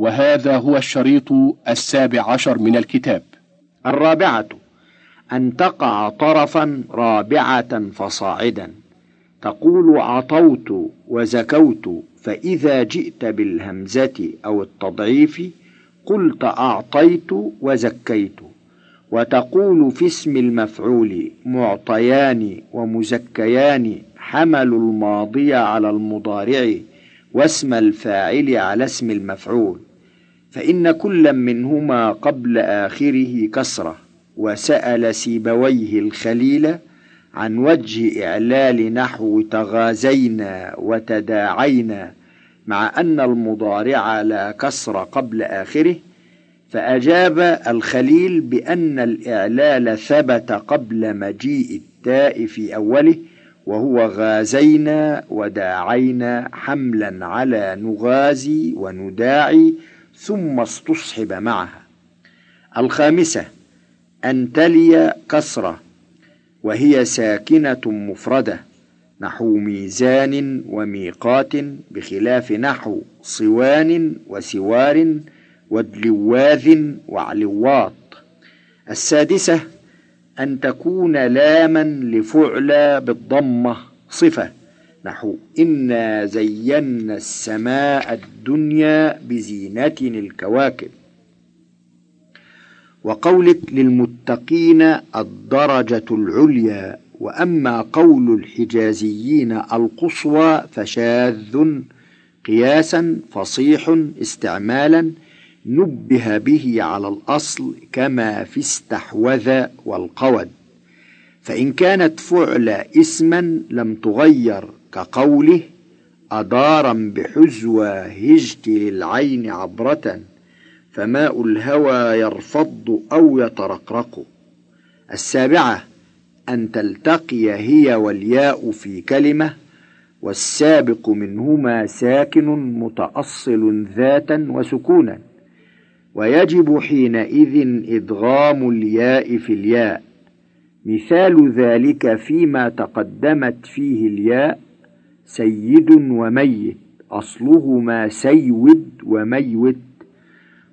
وهذا هو الشريط السابع عشر من الكتاب. الرابعة أن تقع طرفا رابعة فصاعدا. تقول عطوت وزكوت فإذا جئت بالهمزة أو التضعيف قلت أعطيت وزكيت. وتقول في اسم المفعول معطيان ومزكيان حملوا الماضي على المضارع واسم الفاعل على اسم المفعول. فإن كل منهما قبل آخره كسرة وسأل سيبويه الخليل عن وجه إعلال نحو تغازينا وتداعينا مع أن المضارع لا كسر قبل آخره فأجاب الخليل بأن الإعلال ثبت قبل مجيء التاء في أوله وهو غازينا وداعينا حملا على نغازي ونداعي ثم استصحب معها. الخامسة أن تلي كسرة وهي ساكنة مفردة نحو ميزان وميقات بخلاف نحو صوان وسوار ودلواذ وعلواط. السادسة أن تكون لاما لفعل بالضمة صفة. نحو إنا زينا السماء الدنيا بزينة الكواكب. وقولك للمتقين الدرجة العليا وأما قول الحجازيين القصوى فشاذ قياسا فصيح استعمالا نبه به على الأصل كما في استحوذ والقود. فإن كانت فعل اسما لم تغير كقوله أدارا بحزوى هجت للعين عبرة فماء الهوى يرفض أو يترقرق. السابعة أن تلتقي هي والياء في كلمة والسابق منهما ساكن متأصل ذاتا وسكونا. ويجب حينئذ إدغام الياء في الياء. مثال ذلك فيما تقدمت فيه الياء سيد وميت أصلهما سيود وميوت.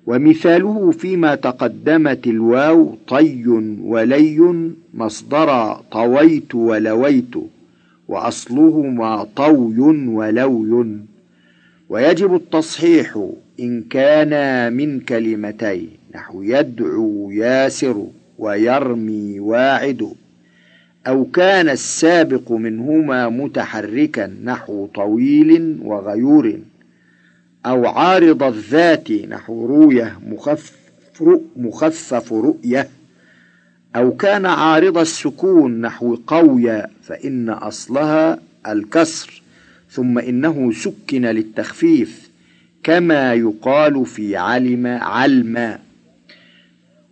ومثاله فيما تقدمت الواو طي ولي مصدر طويت ولويت وأصلهما طوي ولوي. ويجب التصحيح إن كان من كلمتين نحو يدعو ياسر ويرمي واعد. أو كان السابق منهما متحركا نحو طويل وغيور أو عارض الذات نحو مخفف, مخفف رؤية أو كان عارض السكون نحو قوية فإن أصلها الكسر ثم إنه سكن للتخفيف كما يقال في علم علما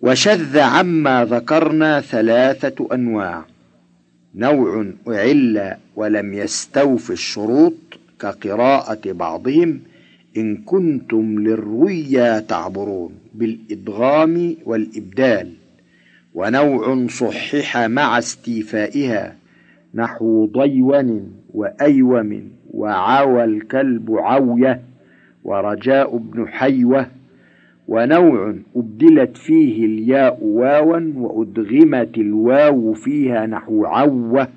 وشذ عما ذكرنا ثلاثة أنواع. نوع أعل ولم يستوف الشروط كقراءة بعضهم إن كنتم للرؤيا تعبرون بالإدغام والإبدال ونوع صحح مع استيفائها نحو ضيون وأيوم وعوى الكلب عوية ورجاء بن حيوة ونوع أبدلت فيه الياء واوا وأدغمت الواو فيها نحو عوة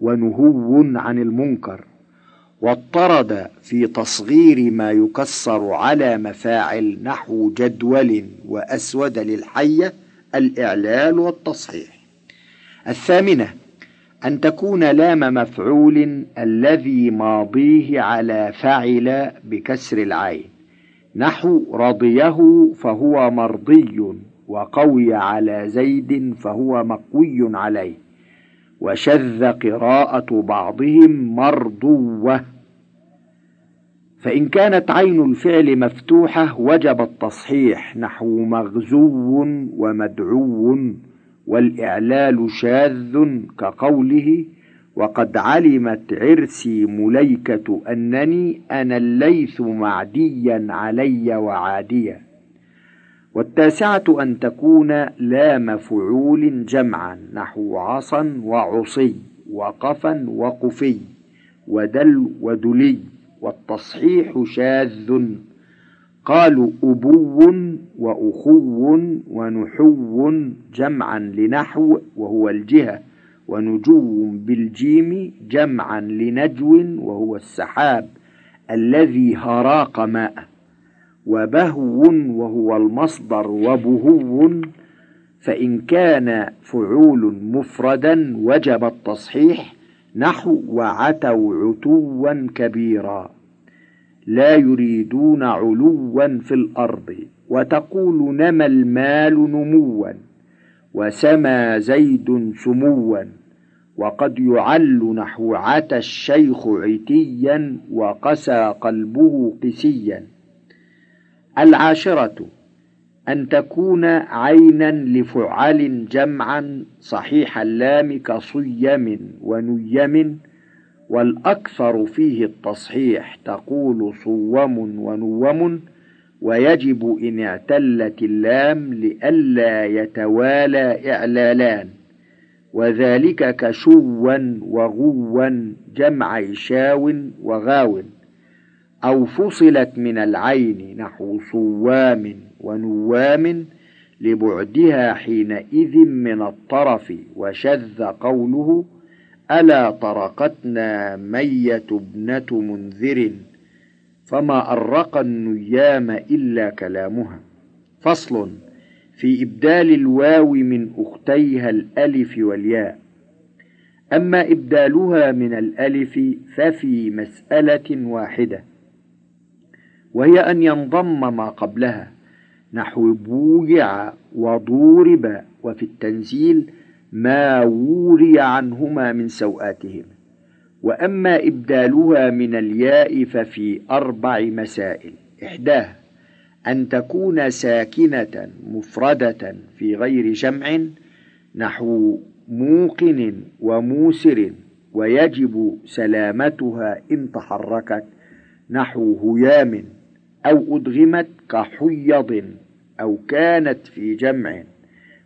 ونهو عن المنكر واضطرد في تصغير ما يكسر على مفاعل نحو جدول وأسود للحية الإعلال والتصحيح. الثامنة أن تكون لام مفعول الذي ماضيه على فعل بكسر العين. نحو رضيه فهو مرضي وقوي على زيد فهو مقوي عليه. وشذ قراءة بعضهم مرضوة. فإن كانت عين الفعل مفتوحة وجب التصحيح. نحو مغزو ومدعو والإعلال شاذ كقوله وقد علمت عرسي مليكة أنني أنا الليث معديا علي وعاديا. والتاسعة أن تكون لا مفعول جمعا نحو عصا وعصي وقفا وقفي ودل ودلي والتصحيح شاذ. قالوا أبو وأخو ونحو جمعا لنحو وهو الجهة ونجو بالجيم جمعا لنجو وهو السحاب الذي هراق ماء وبهو وهو المصدر وبهو فإن كان فعول مفردا وجب التصحيح نحو وعتوا عتوا كبيرا. لا يريدون علوا في الأرض وتقول نمى المال نموا. وسمى زيد سموا وقد يعل نحو عتى الشيخ عتيا وقسى قلبه قسيا. العاشرة أن تكون عينا لفعل جمعا صحيح اللام كصيم ونيم والأكثر فيه التصحيح تقول صوم ونوم ويجب إن اعتلت اللام لئلا يتوالى إعلالان وذلك كشوا وغوا جمع شاو وغاو أو فصلت من العين نحو صوام ونوام لبعدها حينئذ من الطرف وشذ قوله ألا طرقتنا مية ابنة منذر؟ فما أرق النيام إلا كلامها. فصل في إبدال الواو من أختيها الألف والياء. أما إبدالها من الألف ففي مسألة واحدة وهي أن ينضم ما قبلها نحو بويع وضورب وفي التنزيل ما وري عنهما من سوآتهما وأما إبدالها من الياء ففي أربع مسائل. إحداها أن تكون ساكنة مفردة في غير جمع نحو موقن وموسر ويجب سلامتها إن تحركت نحو هيام أو أدغمت كحيض أو كانت في جمع.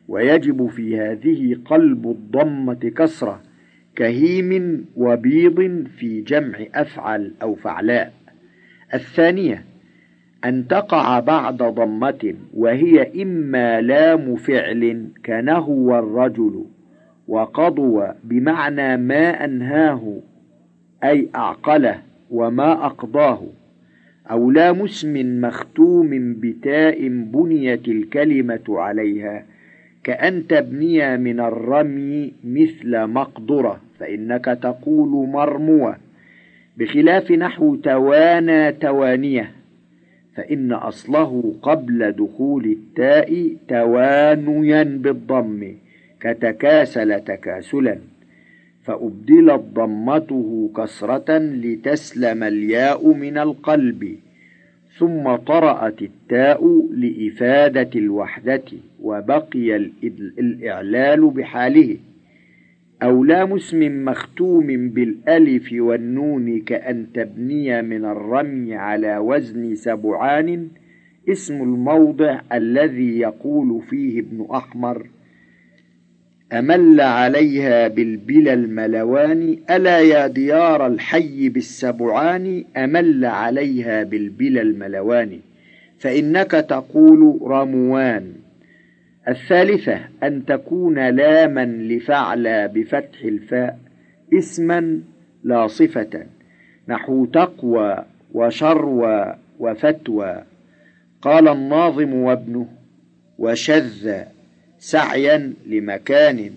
ويجب في هذه قلب الضمة كسرة كهيم وبيض في جمع أفعل أو فعلاء. الثانية أن تقع بعد ضمة وهي إما لام فعل كنهو الرجل وقضو بمعنى ما أنهاه أي أعقله وما أقضاه أو لام اسم مختوم بتاء بنيت الكلمة عليها كأن تبني من الرمي مثل مقدرة. فإنك تقول مرموة بخلاف نحو توانى توانية فإن أصله قبل دخول التاء توانيا بالضم كتكاسل تكاسلا فأبدلت ضمته كسرة لتسلم الياء من القلب ثم طرأت التاء لإفادة الوحدة وبقي الإعلال بحاله. أو لام اسم مختوم بالألف والنون كأن تبني من الرمي على وزن سبعان اسم الموضع الذي يقول فيه ابن أحمر أمل عليها بالبلا الملوان ألا يا ديار الحي بالسبعان أمل عليها بالبلا الملوان فإنك تقول رموان. الثالثة أن تكون لاما لفعل بفتح الفاء اسما لا صفة. نحو تقوى وشروى وفتوى. قال الناظم وابنه وشذ سعيا لمكان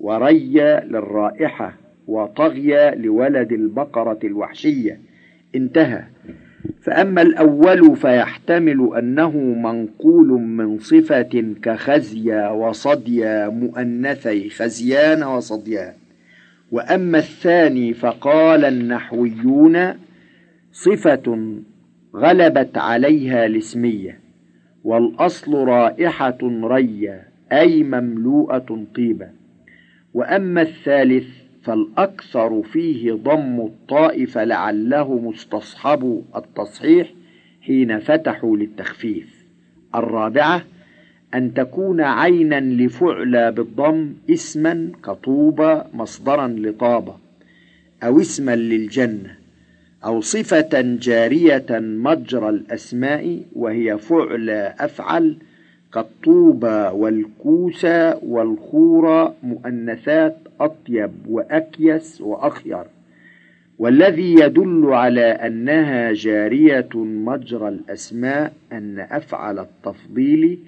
وري للرائحة وطغي لولد البقرة الوحشية. انتهى. فأما الأول فيحتمل أنه منقول من صفة كخزيا وصديا مؤنثي خزيان وصديان. وأما الثاني فقال النحويون صفة غلبت عليها الاسمية والأصل رائحة ريا أي مملوءة طيبا وأما الثالث فالأكثر فيه ضم الطاء فلعله مستصحب التصحيح حين فتحوا للتخفيف. الرابعة أن تكون عينا لفعلى بالضم اسما كطوبى مصدرا لطابة أو اسما للجنة أو صفة جارية مجرى الأسماء وهي فعل أفعل كالطوبى والكوسى والخورى مؤنثات أطيب وأكيس وأخير والذي يدل على أنها جارية مجرى الأسماء أن أفعل التفضيل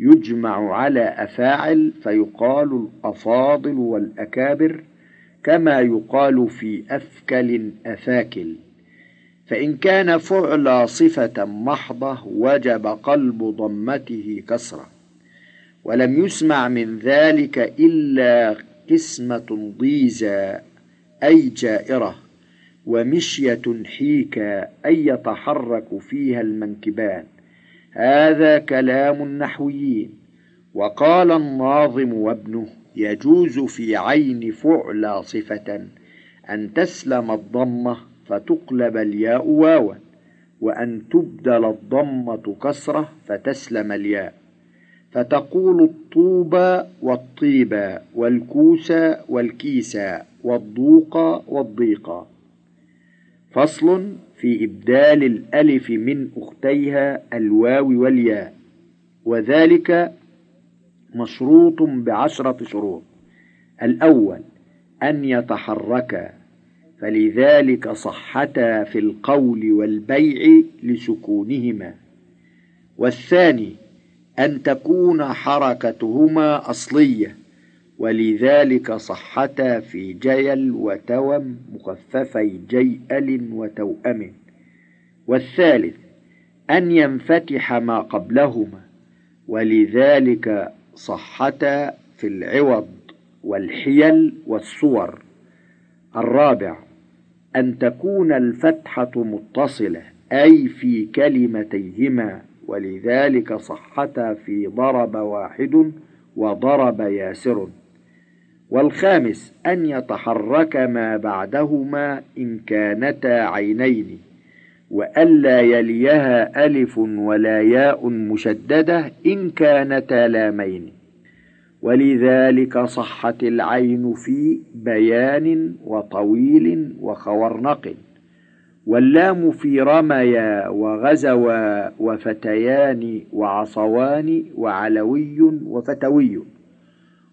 يجمع على أفاعل فيقال الأفاضل والأكابر كما يقال في أفكل أفاكل فإن كان فعل صفة محضة وجب قلب ضمته كسرة. ولم يسمع من ذلك إلا قسمة ضيزى أي جائرة ومشية حيكا أي يتحرك فيها المنكبان. هذا كلام النحويين. وقال الناظم وابنه يجوز في عين فعلى صفة أن تسلم الضمة فتقلب الياء واوا وأن تبدل الضمة كسرة فتسلم الياء. فتقول الطوبى والطيبى والكوسى والكيسى والضوقى والضيقى فصل في إبدال الألف من أختيها الواو والياء وذلك مشروط بعشرة شروط. الأول أن يتحركا فلذلك صحتا في القول والبيع لسكونهما. والثاني أن تكون حركتهما أصلية ولذلك صحتا في جيل وتوم مخففي جيئل وتوأم. والثالث أن ينفتح ما قبلهما ولذلك صحتا في العوض والحيل والصور. الرابع أن تكون الفتحة متصلة أي في كلمتيهما. ولذلك صحتا في ضرب واحد وضرب ياسر. والخامس أن يتحرك ما بعدهما إن كانتا عينين وألا يليها ألف ولا ياء مشددة إن كانتا لامين. ولذلك صحت العين في بيان وطويل وخورنق. واللام في رميا وغزوا وفتيان وعصوان وعلوي وفتوي.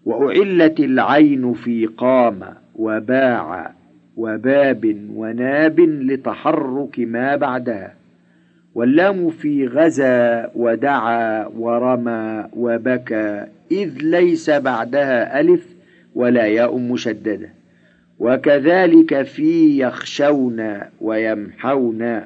وأعلت العين في قام وباع وباب وناب لتحرك ما بعدها. واللام في غزا ودعا ورمى وبكى إذ ليس بعدها ألف ولا ياء مشددة. وكذلك في يخشون ويمحون.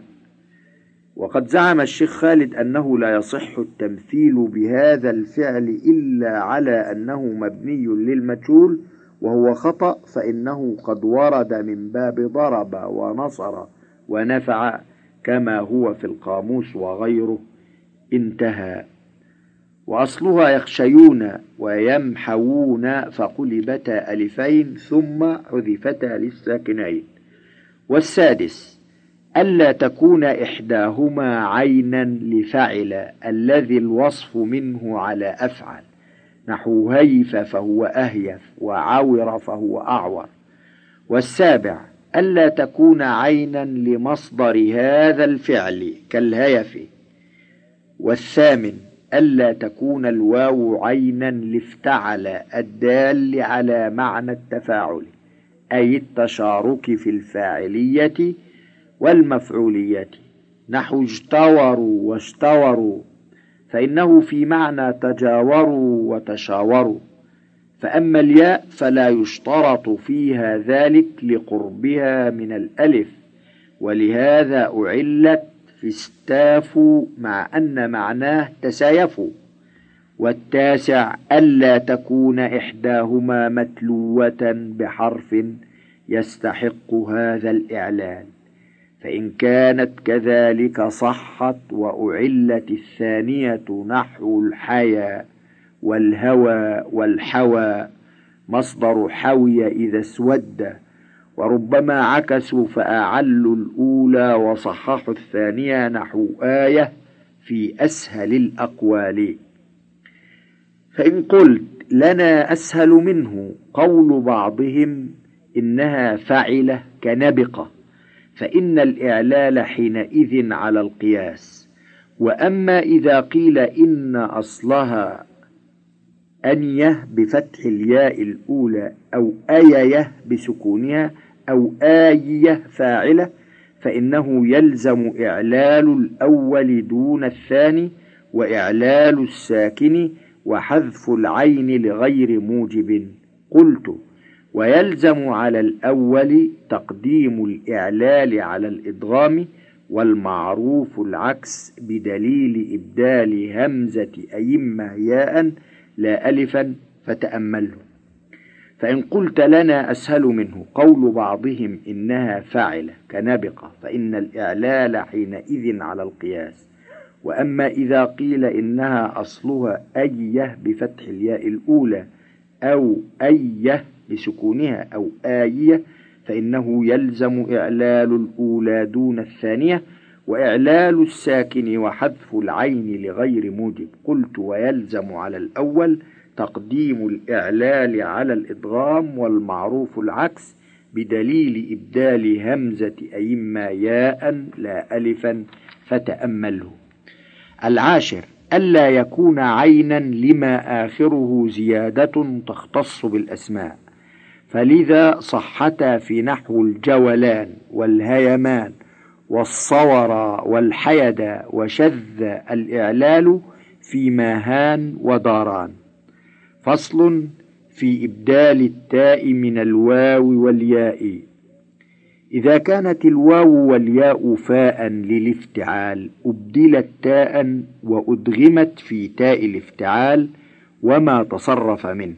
وقد زعم الشيخ خالد أنه لا يصح التمثيل بهذا الفعل إلا على أنه مبني للمجهول وهو خطأ فإنه قد ورد من باب ضرب ونصر ونفع كما هو في القاموس وغيره. انتهى. وأصلها يخشيون ويمحوون فقلبتا ألفين ثم حذفتا للساكنين. والسادس ألا تكون إحداهما عينا لفعل الذي الوصف منه على أفعل. نحو هيف فهو أهيف وعور فهو أعور. والسابع ألا تكون عينا لمصدر هذا الفعل كالهيف. والثامن ألا تكون الواو عينا لافتعل الدال على معنى التفاعل أي التشارك في الفاعلية والمفعولية. نحو اجتوروا واشتوروا فإنه في معنى تجاوروا وتشاوروا. فأما الياء فلا يشترط فيها ذلك لقربها من الألف ولهذا أعلت استافوا مع أن معناه تسايفوا والتاسع ألا تكون إحداهما متلوة بحرف يستحق هذا الإعلان فإن كانت كذلك صحت وأعلت الثانية نحو الحيا والهوى والحوى مصدر حوي إذا اسود. وربما عكسوا فأعلوا الأولى وصححوا الثانية نحو آية في أسهل الأقوال. فإن قلت لنا أسهل منه قول بعضهم إنها فعلة كنبقة فإن الإعلال حينئذ على القياس. وأما إذا قيل إن أصلها أنية بفتح الياء الأولى أو أييه بسكونها أو آية فاعلة فإنه يلزم إعلال الأول دون الثاني وإعلال الساكن وحذف العين لغير موجب. قلت ويلزم على الأول تقديم الإعلال على الإدغام والمعروف العكس بدليل إبدال همزة أئمة ياء لا ألفا فتأمله فإن قلت لنا أسهل منه. قول بعضهم إنها فاعلة كنبقة فإن الإعلال حينئذ على القياس. وأما إذا قيل إنها أصلها أية بفتح الياء الأولى أو أية بسكونها أو آية فإنه يلزم إعلال الأولى دون الثانية وإعلال الساكن وحذف العين لغير موجب. قلت ويلزم على الأول تقديم الإعلال على الإدغام والمعروف العكس بدليل إبدال همزة أئمة ياء لا ألفا فتأمله. العاشر ألا يكون عينا لما آخره زيادة تختص بالأسماء. فلذا صحتا في نحو الجولان والهيمان والصور والحيد وشذ الإعلال في ماهان وداران. فصل في إبدال التاء من الواو والياء. إذا كانت الواو والياء فاء للافتعال أبدلت تاء وأدغمت في تاء الافتعال وما تصرف منه.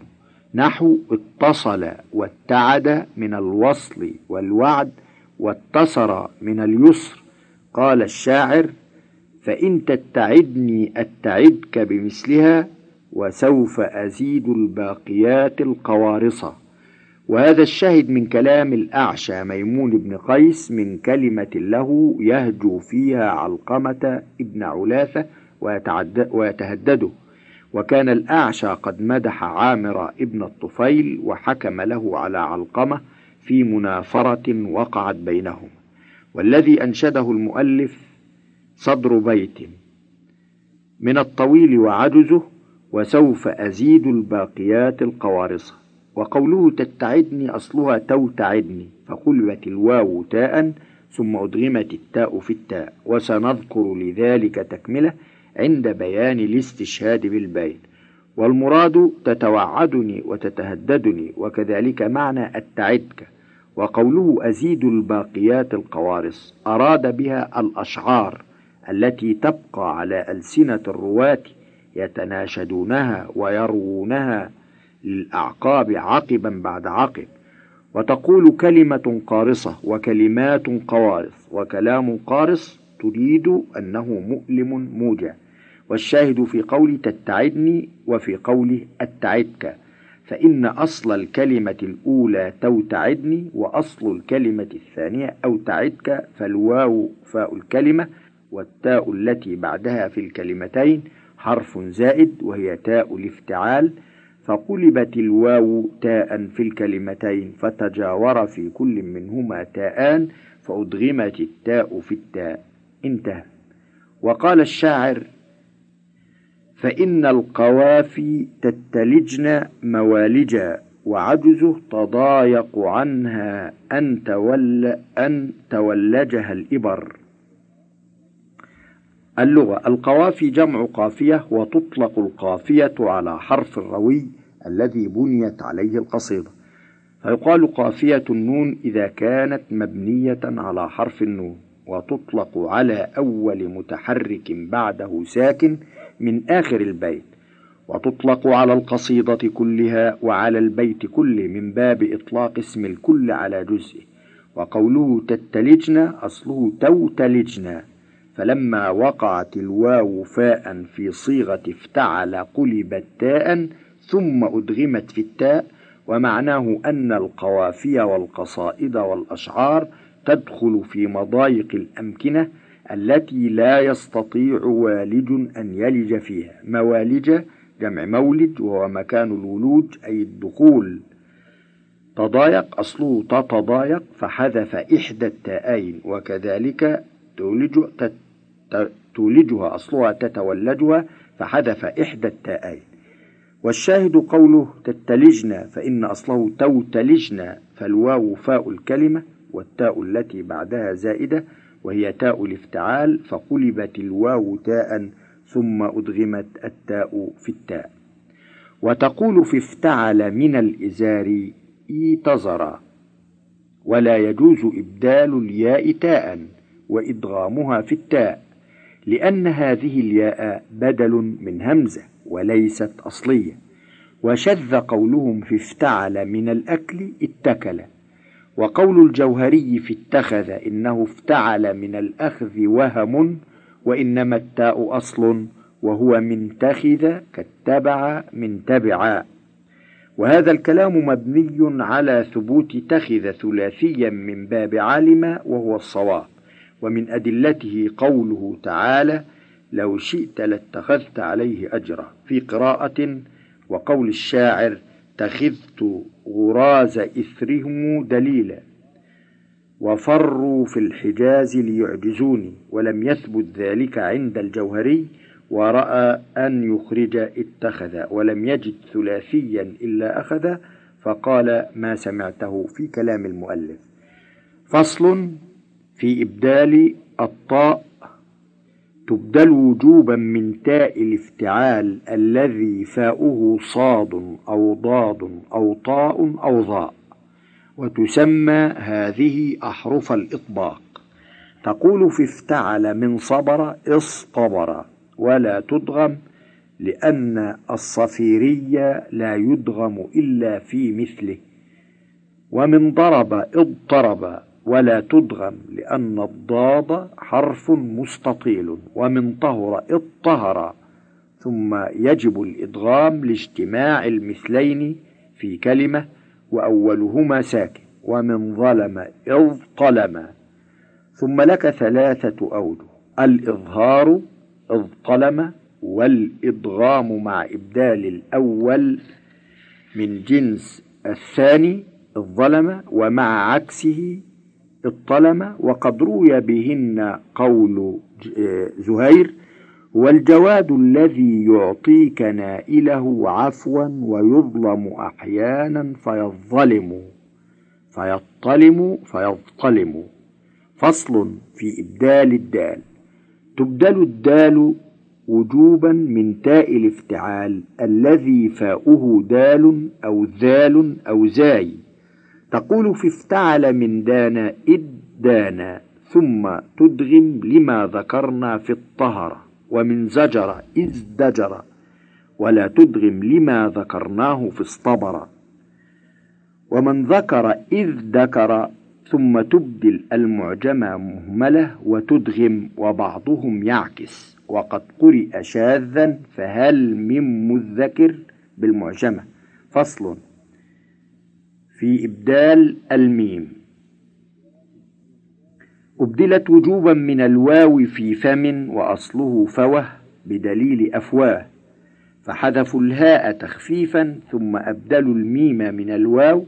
نحو اتصل واتعد من الوصل والوعد واتسر من اليسر. قال الشاعر فإن تتعدني أتعدك بمثلها وسوف أزيد الباقيات القوارصة وهذا الشاهد من كلام الأعشى ميمون بن قيس من كلمة له يهجو فيها علقمة ابن علاثة ويتهدده. وكان الأعشى قد مدح عامر ابن الطفيل وحكم له على علقمة في منافرة وقعت بينهم. والذي أنشده المؤلف صدر بيت من الطويل وعجزه وسوف أزيد الباقيات القوارصة وقوله تتعدني أصلها توتعدني فقلبت الواو تاء ثم أدغمت التاء في التاء. وسنذكر لذلك تكملة عند بيان الاستشهاد بالبيت والمراد تتوعدني وتتهددني وكذلك معنى التعدك. وقوله أزيد الباقيات القوارص أراد بها الأشعار التي تبقى على ألسنة الرواة يتناشدونها ويروونها للأعقاب عقبا بعد عقب. وتقول كلمة قارصة وكلمات قوارص وكلام قارص تريد أنه مؤلم موجع. والشاهد في قول تتعدني وفي قوله أتعدك. فإن أصل الكلمة الأولى توتعدني وأصل الكلمة الثانية أو تعدك فالواو فاء الكلمة والتاء التي بعدها في الكلمتين حرف زائد وهي تاء الافتعال فقلبت الواو تاء في الكلمتين فتجاور في كل منهما تاءان فأدغمت التاء في التاء. انتهى. وقال الشاعر فإن القوافي تتلجن موالجا وعجزه تضايق عنها أن, تول أن تولجها الإبر. اللغة. القوافي جمع قافية وتطلق القافية على حرف الروي الذي بنيت عليه القصيدة. فيقال قافية النون إذا كانت مبنية على حرف النون وتطلق على أول متحرك بعده ساكن من آخر البيت وتطلق على القصيدة كلها وعلى البيت كله من باب إطلاق اسم الكل على جزءه وقوله تتلجنا أصله توتلجنا فلما وقعت الواو فاء في صيغة افتعل قلبت تاء ثم أدغمت في التاء ومعناه أن القوافي والقصائد والأشعار تدخل في مضايق الأمكنة التي لا يستطيع والج أن يلج فيها موالج جمع مولد وهو مكان الولوج أي الدخول. تضايق أصله تتضايق فحذف إحدى التاءين وكذلك تولج تولجها أصلها تتولجها فحذف إحدى التاءين. والشاهد قوله تتلجنا فإن أصله توتلجنا فالواو فاء الكلمة والتاء التي بعدها زائدة وهي تاء الافتعال فقلبت الواو تاء ثم أدغمت التاء في التاء. وتقول في افتعل من الإزار إيتزر ولا يجوز إبدال الياء تاء وإدغامها في التاء. لأن هذه الياء بدل من همزة وليست أصلية. وشذ قولهم في افتعل من الأكل اتكل. وقول الجوهري في اتخذ إنه افتعل من الأخذ وهم وإنما التاء أصل وهو من تخذ كاتبع من تبعا وهذا الكلام مبني على ثبوت تخذ ثلاثيا من باب علم وهو الصواب. ومن أدلته قوله تعالى لو شئت لاتخذت عليه أجرا في قراءة وقول الشاعر تخذت غراز إثرهم دليلا وفروا في الحجاز ليعجزوني ولم يثبت ذلك عند الجوهري ورأى أن يخرج اتخذ ولم يجد ثلاثيا إلا أخذ فقال ما سمعته في كلام المؤلف. فصل في إبدال الطاء. تبدل وجوبا من تاء الافتعال الذي فاؤه صاد أو ضاد أو طاء أو ظاء. وتسمى هذه أحرف الإطباق. تقول في افتعل من صبر اصطبر ولا تدغم لأن الصفيري لا يدغم إلا في مثله. ومن ضرب اضطرب ولا تدغم لأن الضاد حرف مستطيل ومن طهر اطهر ثم يجب الإدغام لاجتماع المثلين في كلمة وأولهما ساكن ومن ظلم اضطلم ثم لك ثلاثة أوجه الإظهار اضطلم والإدغام مع إبدال الأول من جنس الثاني الظلم ومع عكسه اطلم وقد روي بهن قول زهير والجواد الذي يعطيك نائله عفوا ويظلم أحيانا فيظلم فيطلم فيظلم. فصل في إبدال الدال. تبدل الدال وجوبا من تاء الافتعال الذي فاؤه دال أو ذال أو زاي. تقول في افتعل من دان إذ دان ثم تدغم لما ذكرنا في الطهر ومن زجر إذ دجر ولا تدغم لما ذكرناه في اصطبر ومن ذكر إذ ذكر ثم تبدل المعجمة مهملة وتدغم وبعضهم يعكس وقد قرئ شاذا فهل من مذكر بالمعجمة فصل. في إبدال الميم. أبدلت وجوبا من الواو في فم وأصله فوه بدليل أفواه فحذفوا الهاء تخفيفا ثم أبدلوا الميم من الواو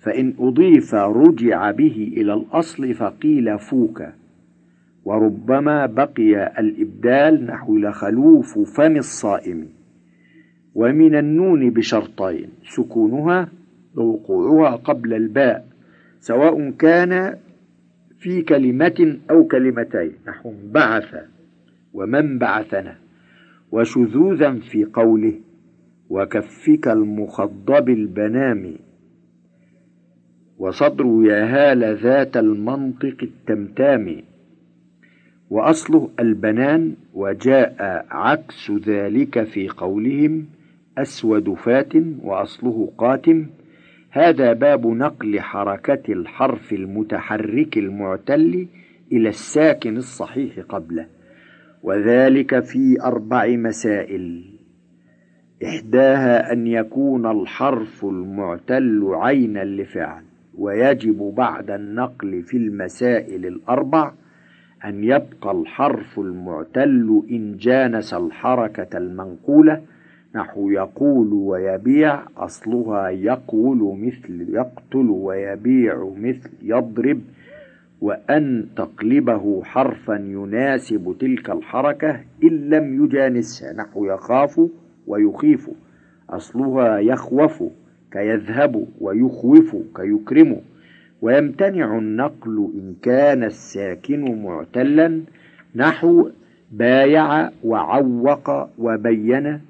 فإن أضيف رجع به إلى الأصل فقيل فوك. وربما بقي الإبدال نحو لخلوف فم الصائم. ومن النون بشرطين سكونها ووقوعها قبل الباء سواء كان في كلمة أو كلمتين نحو بعث ومن بعثنا وشذوذا في قوله وكفك المخضب البنام وصدر يا هال ذات المنطق التمتام وأصله البنان وجاء عكس ذلك في قولهم أسود فات وأصله قاتم هذا باب نقل حركة الحرف المتحرك المعتل إلى الساكن الصحيح قبله وذلك في أربع مسائل. إحداها أن يكون الحرف المعتل عينا لفعل ويجب بعد النقل في المسائل الأربع أن يبقى الحرف المعتل إن جانس الحركة المنقولة نحو يقول ويبيع أصلها يقول مثل يقتل ويبيع مثل يضرب وأن تقلبه حرفا يناسب تلك الحركة إن لم يجانسها نحو يخاف ويخيف أصلها يخوف كيذهب ويخوف كيكرم ويمتنع النقل إن كان الساكن معتلا نحو بايع وعوق وبين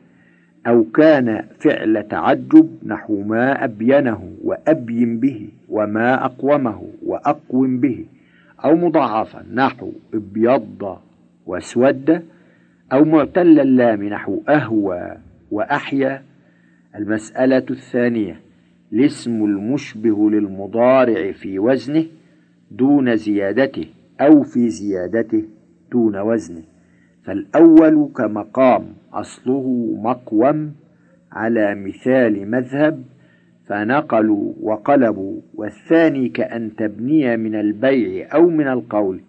أو كان فعل تعجب نحو ما أبينه وأبين به وما أقومه وأقوم به أو مضاعفا نحو ابيض وأسود أو معتل اللام نحو أهوى وأحيا. المسألة الثانية الاسم المشبه للمضارع في وزنه دون زيادته أو في زيادته دون وزنه. فالأول كمقام أصله مقوم على مثال مذهب فنقلوا وقلبوا والثاني كأن تبني من البيع أو من القول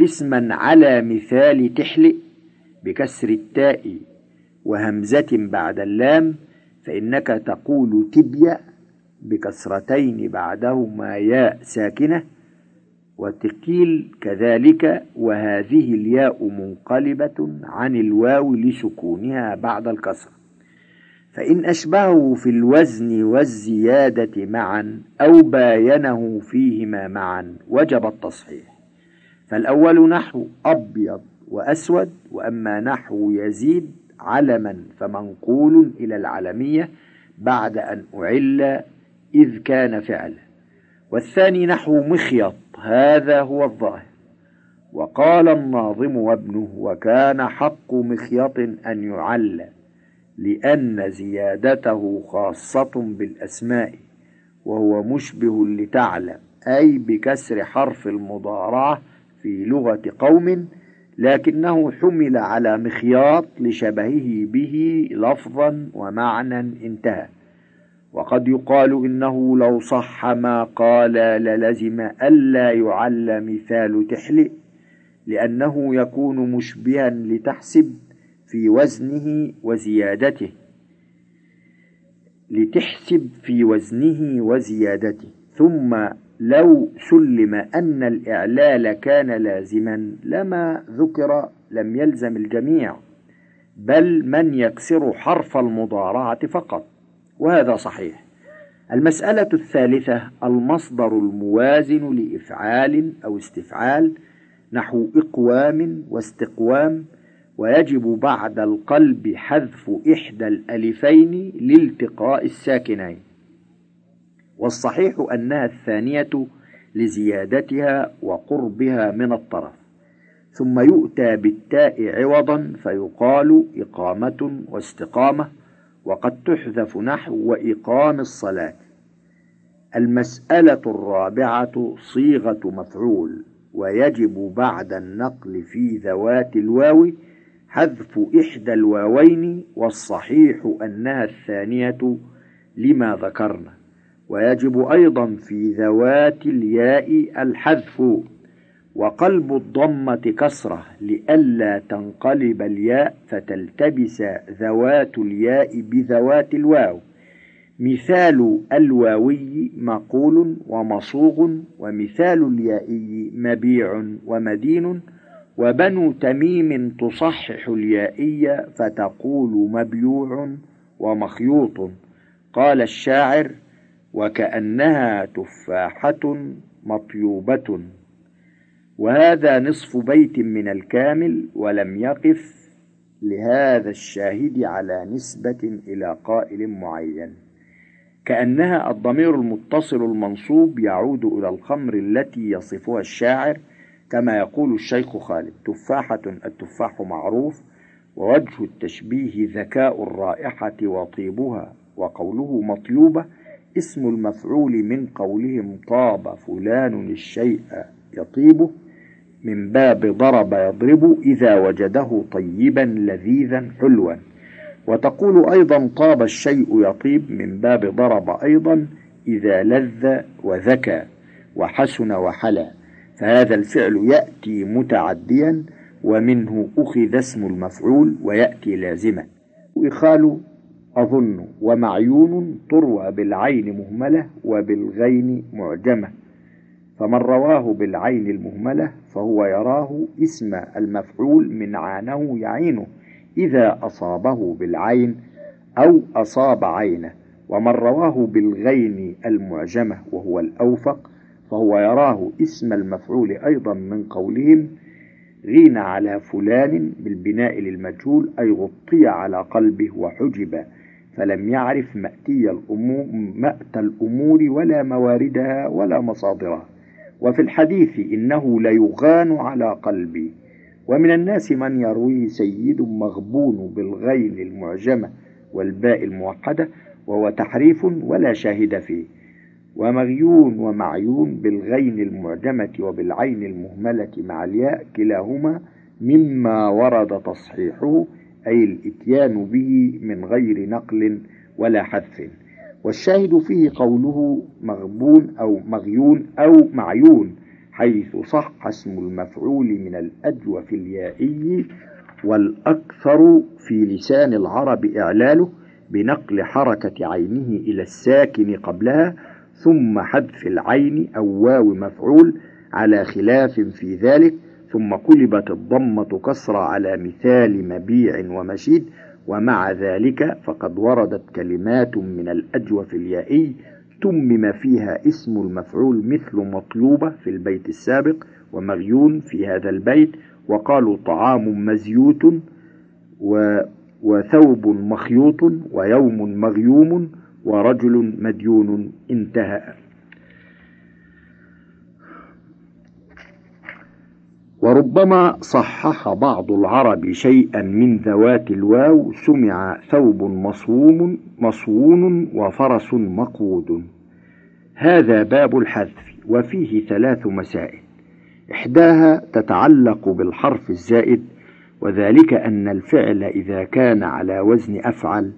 اسما على مثال تحلئ بكسر التاء وهمزة بعد اللام فإنك تقول تبيأ بكسرتين بعدهما ياء ساكنة وتقيل كذلك وهذه الياء منقلبة عن الواو لسكونها بعد الكسر. فإن أشبهه في الوزن والزيادة معا أو باينه فيهما معا وجب التصحيح. فالأول نحو أبيض وأسود وأما نحو يزيد علما فمنقول إلى العلمية بعد أن أعل إذ كان فعلا. والثاني نحو مخيط هذا هو الظاهر. وقال الناظم وابنه وكان حق مخيط أن يعلى لأن زيادته خاصة بالأسماء وهو مشبه لتعلم أي بكسر حرف المضارعة في لغة قوم لكنه حمل على مخياط لشبهه به لفظا ومعنى انتهى. وقد يقال إنه لو صح ما قال للزم ألا يعل مثال تحلئ لأنه يكون مشبها لتحسب في وزنه وزيادته. لتحسب في وزنه وزيادته. ثم لو سلم أن الإعلال كان لازما لما ذكر لم يلزم الجميع بل من يكسر حرف المضارعة فقط. وهذا صحيح. المسألة الثالثة المصدر الموازن لإفعال أو استفعال نحو إقوام واستقوام ويجب بعد القلب حذف إحدى الألفين لالتقاء الساكنين. والصحيح أنها الثانية لزيادتها وقربها من الطرف. ثم يؤتى بالتاء عوضا فيقال إقامة واستقامة. وقد تحذف نحو وإقام الصلاة. المسألة الرابعة صيغة مفعول ويجب بعد النقل في ذوات الواو حذف إحدى الواوين والصحيح أنها الثانية لما ذكرنا. ويجب أيضا في ذوات الياء الحذف. وقلب الضمة كسرة لئلا تنقلب الياء فتلتبس ذوات الياء بذوات الواو. مثال الواوي مقول ومصوغ ومثال اليائي مبيع ومدين وبنو تميم تصحح اليائي فتقول مبيوع ومخيوط. قال الشاعر وكأنها تفاحة مطيوبة. وهذا نصف بيت من الكامل ولم يقف لهذا الشاهد على نسبة إلى قائل معين. كأنها الضمير المتصل المنصوب يعود إلى الخمر التي يصفها الشاعر كما يقول الشيخ خالد تفاحة التفاح معروف ووجه التشبيه ذكاء الرائحة وطيبها وقوله مطيوبة اسم المفعول من قولهم طاب فلان الشيء يطيبه. من باب ضرب يضرب إذا وجده طيبا لذيذا حلوا. وتقول أيضا طاب الشيء يطيب من باب ضرب أيضا إذا لذ وذكى وحسن وحلى فهذا الفعل يأتي متعديا ومنه أخذ اسم المفعول ويأتي لازما. وإخال أظن ومعيون تروى بالعين مهملة وبالغين معجمة. فمن رواه بالعين المهملة فهو يراه اسم المفعول من عانه يعينه إذا أصابه بالعين أو أصاب عينه ومن رواه بالغين المعجمة وهو الأوفق فهو يراه اسم المفعول أيضا من قولهم غين على فلان بالبناء للمجهول أي غطي على قلبه وحجب فلم يعرف مأتي الأمور, مأتى الأمور ولا مواردها ولا مصادرها. وفي الحديث إنه ليغان على قلبي. ومن الناس من يرويه سيد مغبون بالغين المعجمة والباء الموحدة وهو تحريف ولا شاهد فيه. ومغيون ومعيون بالغين المعجمة وبالعين المهملة مع الياء كلاهما مما ورد تصحيحه أي الإتيان به من غير نقل ولا حذف. والشاهد فيه قوله مغبون أو مغيون أو معيون حيث صح اسم المفعول من الأجوف اليائي والأكثر في لسان العرب إعلاله بنقل حركة عينه إلى الساكن قبلها ثم حذف العين أو واو مفعول على خلاف في ذلك ثم قلبت الضمة كسرة على مثال مبيع ومشيد ومع ذلك فقد وردت كلمات من الأجوف اليائي تمم فيها اسم المفعول مثل مطلوبة في البيت السابق ومغيون في هذا البيت وقالوا طعام مزيوت و وثوب مخيوط ويوم مغيوم ورجل مديون انتهى. وربما صحح بعض العرب شيئا من ذوات الواو سمع ثوب مصووم مصوون وفرس مقود. هذا باب الحذف وفيه ثلاث مسائل. إحداها تتعلق بالحرف الزائد وذلك أن الفعل إذا كان على وزن أفعل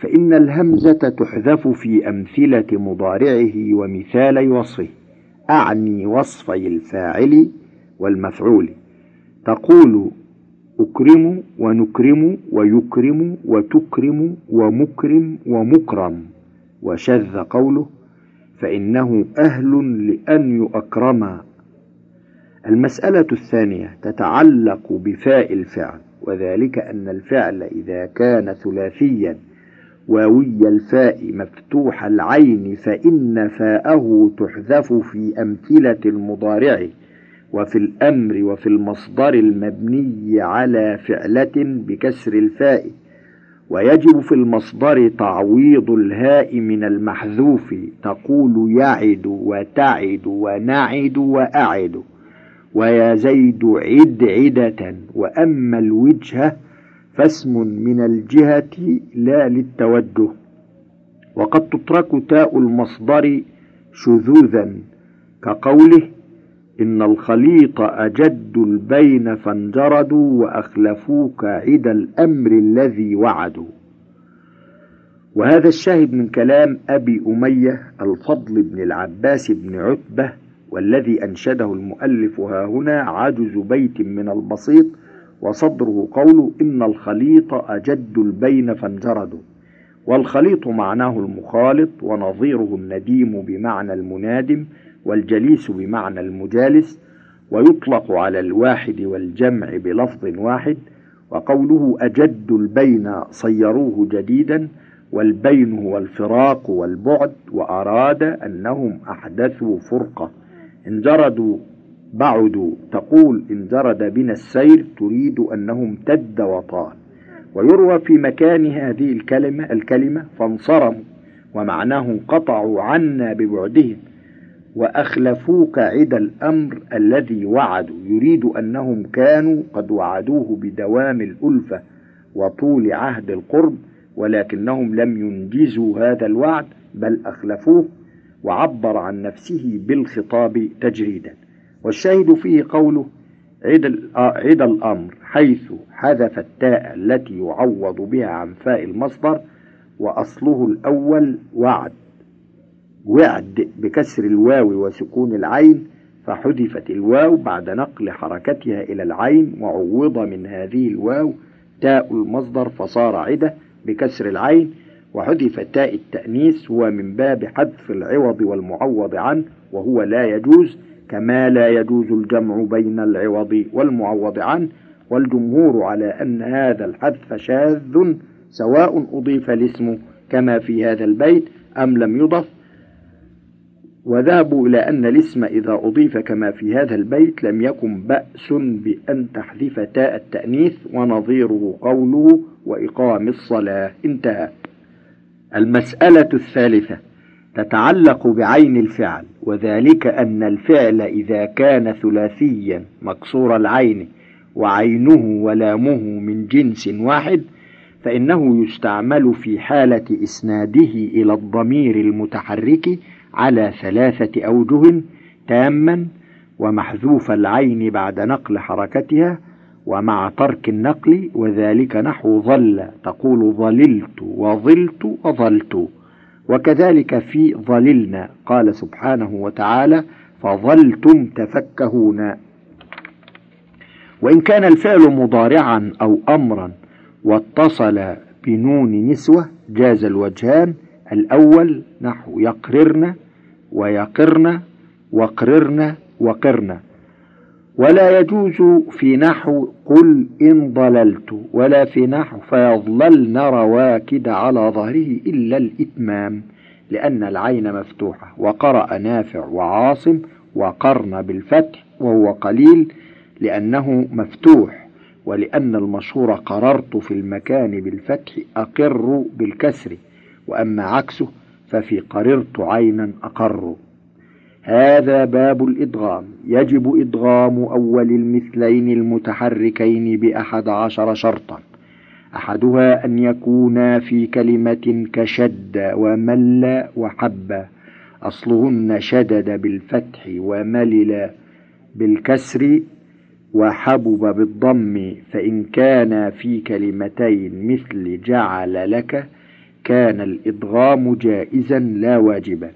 فإن الهمزة تحذف في أمثلة مضارعه ومثالي وصفه أعني وصفي الفاعل والمفعول. تقول أكرم ونكرم ويكرم وتكرم ومكرم ومكرم. وشذ قوله فإنه أهل لأن يؤكرم المسألة الثانية تتعلق بفاء الفعل وذلك أن الفعل إذا كان ثلاثيا واوي الفاء مفتوح العين فإن فاءه تحذف في أمثلة المضارع. وفي الأمر وفي المصدر المبني على فعلة بكسر الفاء ويجب في المصدر تعويض الهاء من المحذوف تقول يعد وتعد ونعد وأعد ويا زيد عد عدة وأما الوجهة فاسم من الجهة لا للتوجه وقد تترك تاء المصدر شذوذا كقوله إن الخليط أجد البين فانجردوا وأخلفوك عد الأمر الذي وعدوا. وهذا الشاهد من كلام أبي أمية الفضل بن العباس بن عتبة والذي أنشده المؤلف ها هنا عجز بيت من البسيط وصدره قول إن الخليط أجد البين فانجردوا. والخليط معناه المخالط ونظيره النديم بمعنى المنادم والجليس بمعنى المجالس ويطلق على الواحد والجمع بلفظ واحد وقوله أجد البين صيروه جديدا والبين هو الفراق والبعد وأراد أنهم أحدثوا فرقة. انجردوا بعدوا تقول انجرد بنا السير تريد أنه امتد وطال ويروى في مكان هذه الكلمة الكلمة فانصرموا ومعناه انقطعوا عنا ببعدهم. وأخلفوك عد الأمر الذي وعدوا يريد أنهم كانوا قد وعدوه بدوام الألفة وطول عهد القرب ولكنهم لم ينجزوا هذا الوعد بل أخلفوه وعبر عن نفسه بالخطاب تجريدا. والشاهد فيه قوله عد, عد الأمر حيث حذف التاء التي يعوض بها عن فاء المصدر وأصله الأول وعد. وعد بكسر الواو وسكون العين فحذفت الواو بعد نقل حركتها إلى العين وعوض من هذه الواو تاء المصدر فصار عدة بكسر العين وحذف تاء التأنيث هو من باب حذف العوض والمعوض عنه وهو لا يجوز كما لا يجوز الجمع بين العوض والمعوض عنه والجمهور على أن هذا الحذف شاذ سواء أضيف الاسم كما في هذا البيت أم لم يضف وذهبوا إلى أن الاسم إذا أضيف كما في هذا البيت لم يكن بأس بأن تحذف تاء التأنيث ونظيره قوله وإقام الصلاة. انتهى. المسألة الثالثة. تتعلق بعين الفعل وذلك أن الفعل إذا كان ثلاثيا مكسور العين وعينه ولامه من جنس واحد فإنه يستعمل في حالة إسناده إلى الضمير المتحرك على ثلاثة أوجه تاما ومحذوف العين بعد نقل حركتها ومع ترك النقل وذلك نحو ظل تقول ظللت وظلت وظلت. وكذلك في ظللنا قال سبحانه وتعالى فظلتم تفكهون. وإن كان الفعل مضارعا أو أمرا واتصل بنون نسوة جاز الوجهان. الأول نحو يقررن ويقرن وقررن وقرن. ولا يجوز في نحو قل إن ضللت ولا في نحو فيظللن رواكد على ظهره إلا الإتمام لأن العين مفتوحة. وقرأ نافع وعاصم وقرن بالفتح وهو قليل لأنه مفتوح. ولأن المشهور قررت في المكان بالفتح أقر بالكسر وأما عكسه ففي قررت عينا أقر. هذا باب الإدغام. يجب إدغام أول المثلين المتحركين بأحد عشر شرطا. أحدها أن يكونا في كلمة كشد ومل وحب. أصلهن شدد بالفتح وملل بالكسر وحبب بالضم. فإن كان في كلمتين مثل جعل لك كان الإدغام جائزا لا واجبا.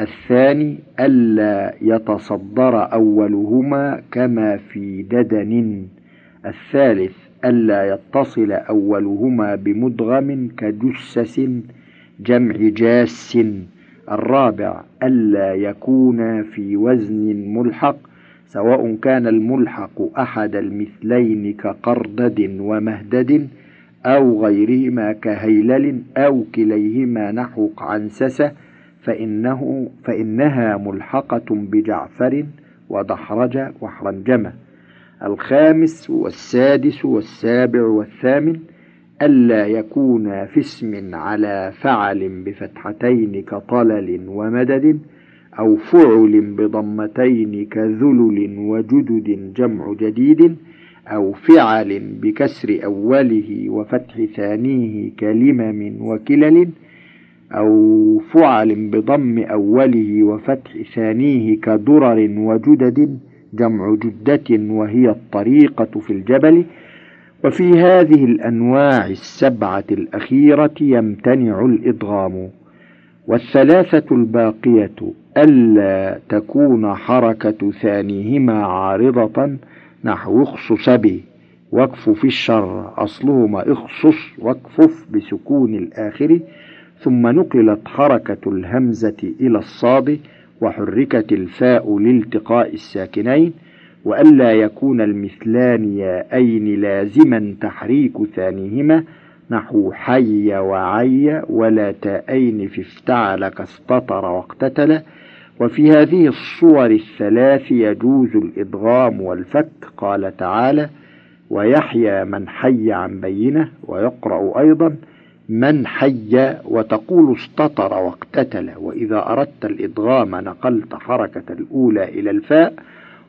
الثاني ألا يتصدر أولهما كما في ددن. الثالث ألا يتصل أولهما بمدغم كجسس جمع جاس. الرابع ألا يكون في وزن ملحق سواء كان الملحق أحد المثلين كقردد ومهدد. أو غيرهما كهيلل أو كليهما نحو عنسسة فإنه فإنها ملحقة بجعفر ودحرج وحرنجمة. الخامس والسادس والسابع والثامن ألا يكون في اسم على فعل بفتحتين كطلل ومدد أو فعل بضمتين كذلل وجدد جمع جديد. أو فعل بكسر أوله وفتح ثانية كلمم وكلل أو فعل بضم أوله وفتح ثانية كدرر وجدد جمع جدة وهي الطريقة في الجبل. وفي هذه الأنواع السبعة الأخيرة يمتنع الإدغام والثلاثة الباقية ألا تكون حركة ثانيهما عارضة نحو اخصص به في الشر أصلهما اخصص واكفف بسكون الآخر. ثم نقلت حركة الهمزة إلى الصاد وحركت الفاء لالتقاء الساكنين. وألا يكون المثلان ياءين لازما تحريك ثانيهما. نحو حي وعي ولا تاءين في افتعل كاستطر واقتتل. وفي هذه الصور الثلاث يجوز الإدغام والفك قال تعالى ويحيى من حي عن بينة ويقرأ أيضا من حي وتقول استطر واقتتل وإذا أردت الإدغام نقلت حركة الأولى إلى الفاء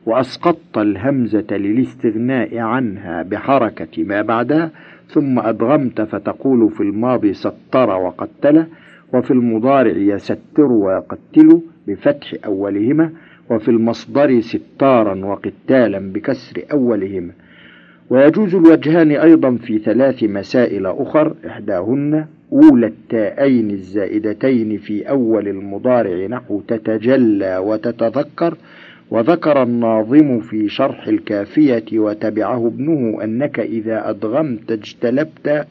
وأسقطت الهمزة للاستغناء عنها بحركة ما بعدها ثم أدغمت فتقول في الماضي ستر وقتل وفي المضارع يستر ويقتل بفتح أولهما وفي المصدر ستارا وقتالا بكسر أولهما. ويجوز الوجهان أيضا في ثلاث مسائل أخر إحداهن أولى التاءين الزائدتين في أول المضارع نحو تتجلى وتتذكر وذكر الناظم في شرح الكافية وتبعه ابنه أنك إذا أدغمت اجتلبت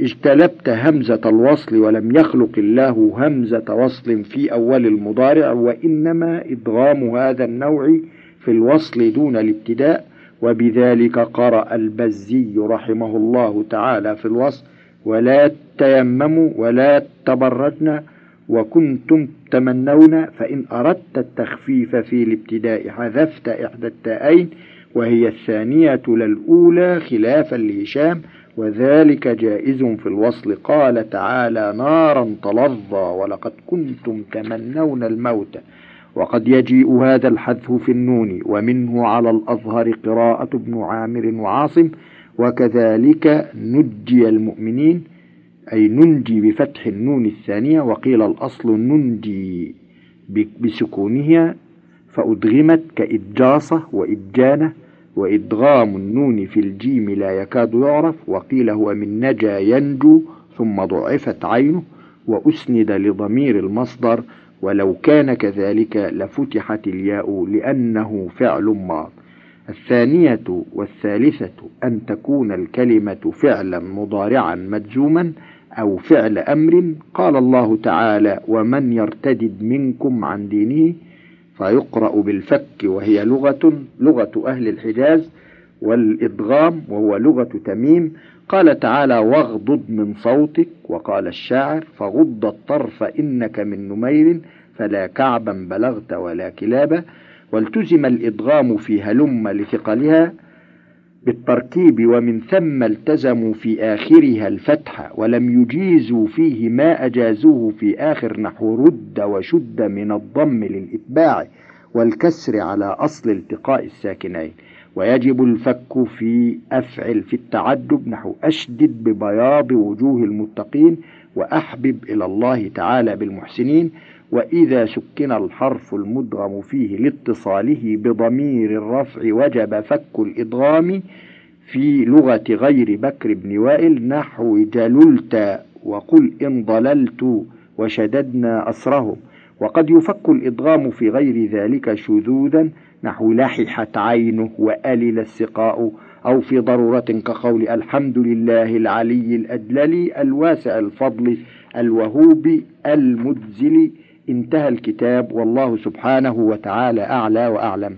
اجتلبت همزة الوصل ولم يخلق الله همزة وصل في أول المضارع وإنما إدغام هذا النوع في الوصل دون الابتداء وبذلك قرأ البزي رحمه الله تعالى في الوصل ولا تيمموا ولا تبرجن وكنتم تمنون فإن أردت التخفيف في الابتداء حذفت إحدى التائين وهي الثانية للأولى خلافا لهشام وذلك جائز في الوصل. قال تعالى نارا تلظى ولقد كنتم تمنون الموت وقد يجيء هذا الحذف في النون ومنه على الأظهر قراءة ابن عامر وعاصم وكذلك نجي المؤمنين أي ننجي بفتح النون الثانية وقيل الأصل ننجي بسكونها فأدغمت كإجاصة وإجانة وإدغام النون في الجيم لا يكاد يعرف وقيل هو من نجا ينجو ثم ضعفت عينه وأسند لضمير المصدر ولو كان كذلك لفتحت الياء لأنه فعل ماض. الثانية والثالثة أن تكون الكلمة فعلا مضارعا مجزوما أو فعل أمر قال الله تعالى ومن يرتدد منكم عن دينه فيقرأ بالفك وهي لغة لغة أهل الحجاز والإدغام وهو لغة تميم. قال تعالى واغضض من صوتك وقال الشاعر فغض الطرف إنك من نمير فلا كعبا بلغت ولا كلابا. والتزم الإدغام في هلم لثقلها. بالتركيب ومن ثم التزموا في آخرها الفتح ولم يجيزوا فيه ما أجازوه في آخر نحو رد وشد من الضم للإتباع والكسر على أصل التقاء الساكنين. ويجب الفك في أفعل في التعجب نحو أشدد ببياض وجوه المتقين وأحبب إلى الله تعالى بالمحسنين وإذا سكن الحرف المدغم فيه لاتصاله بضمير الرفع وجب فك الإدغام في لغة غير بكر بن وائل نحو جللت وقل إن ضللت وشددنا أسرهم. وقد يفك الإدغام في غير ذلك شذوذا نحو لححت عينه وألل السقاء أو في ضرورة كقول الحمد لله العلي الأجلل الواسع الفضل الوهوب المجزل انتهى الكتاب والله سبحانه وتعالى أعلى وأعلم.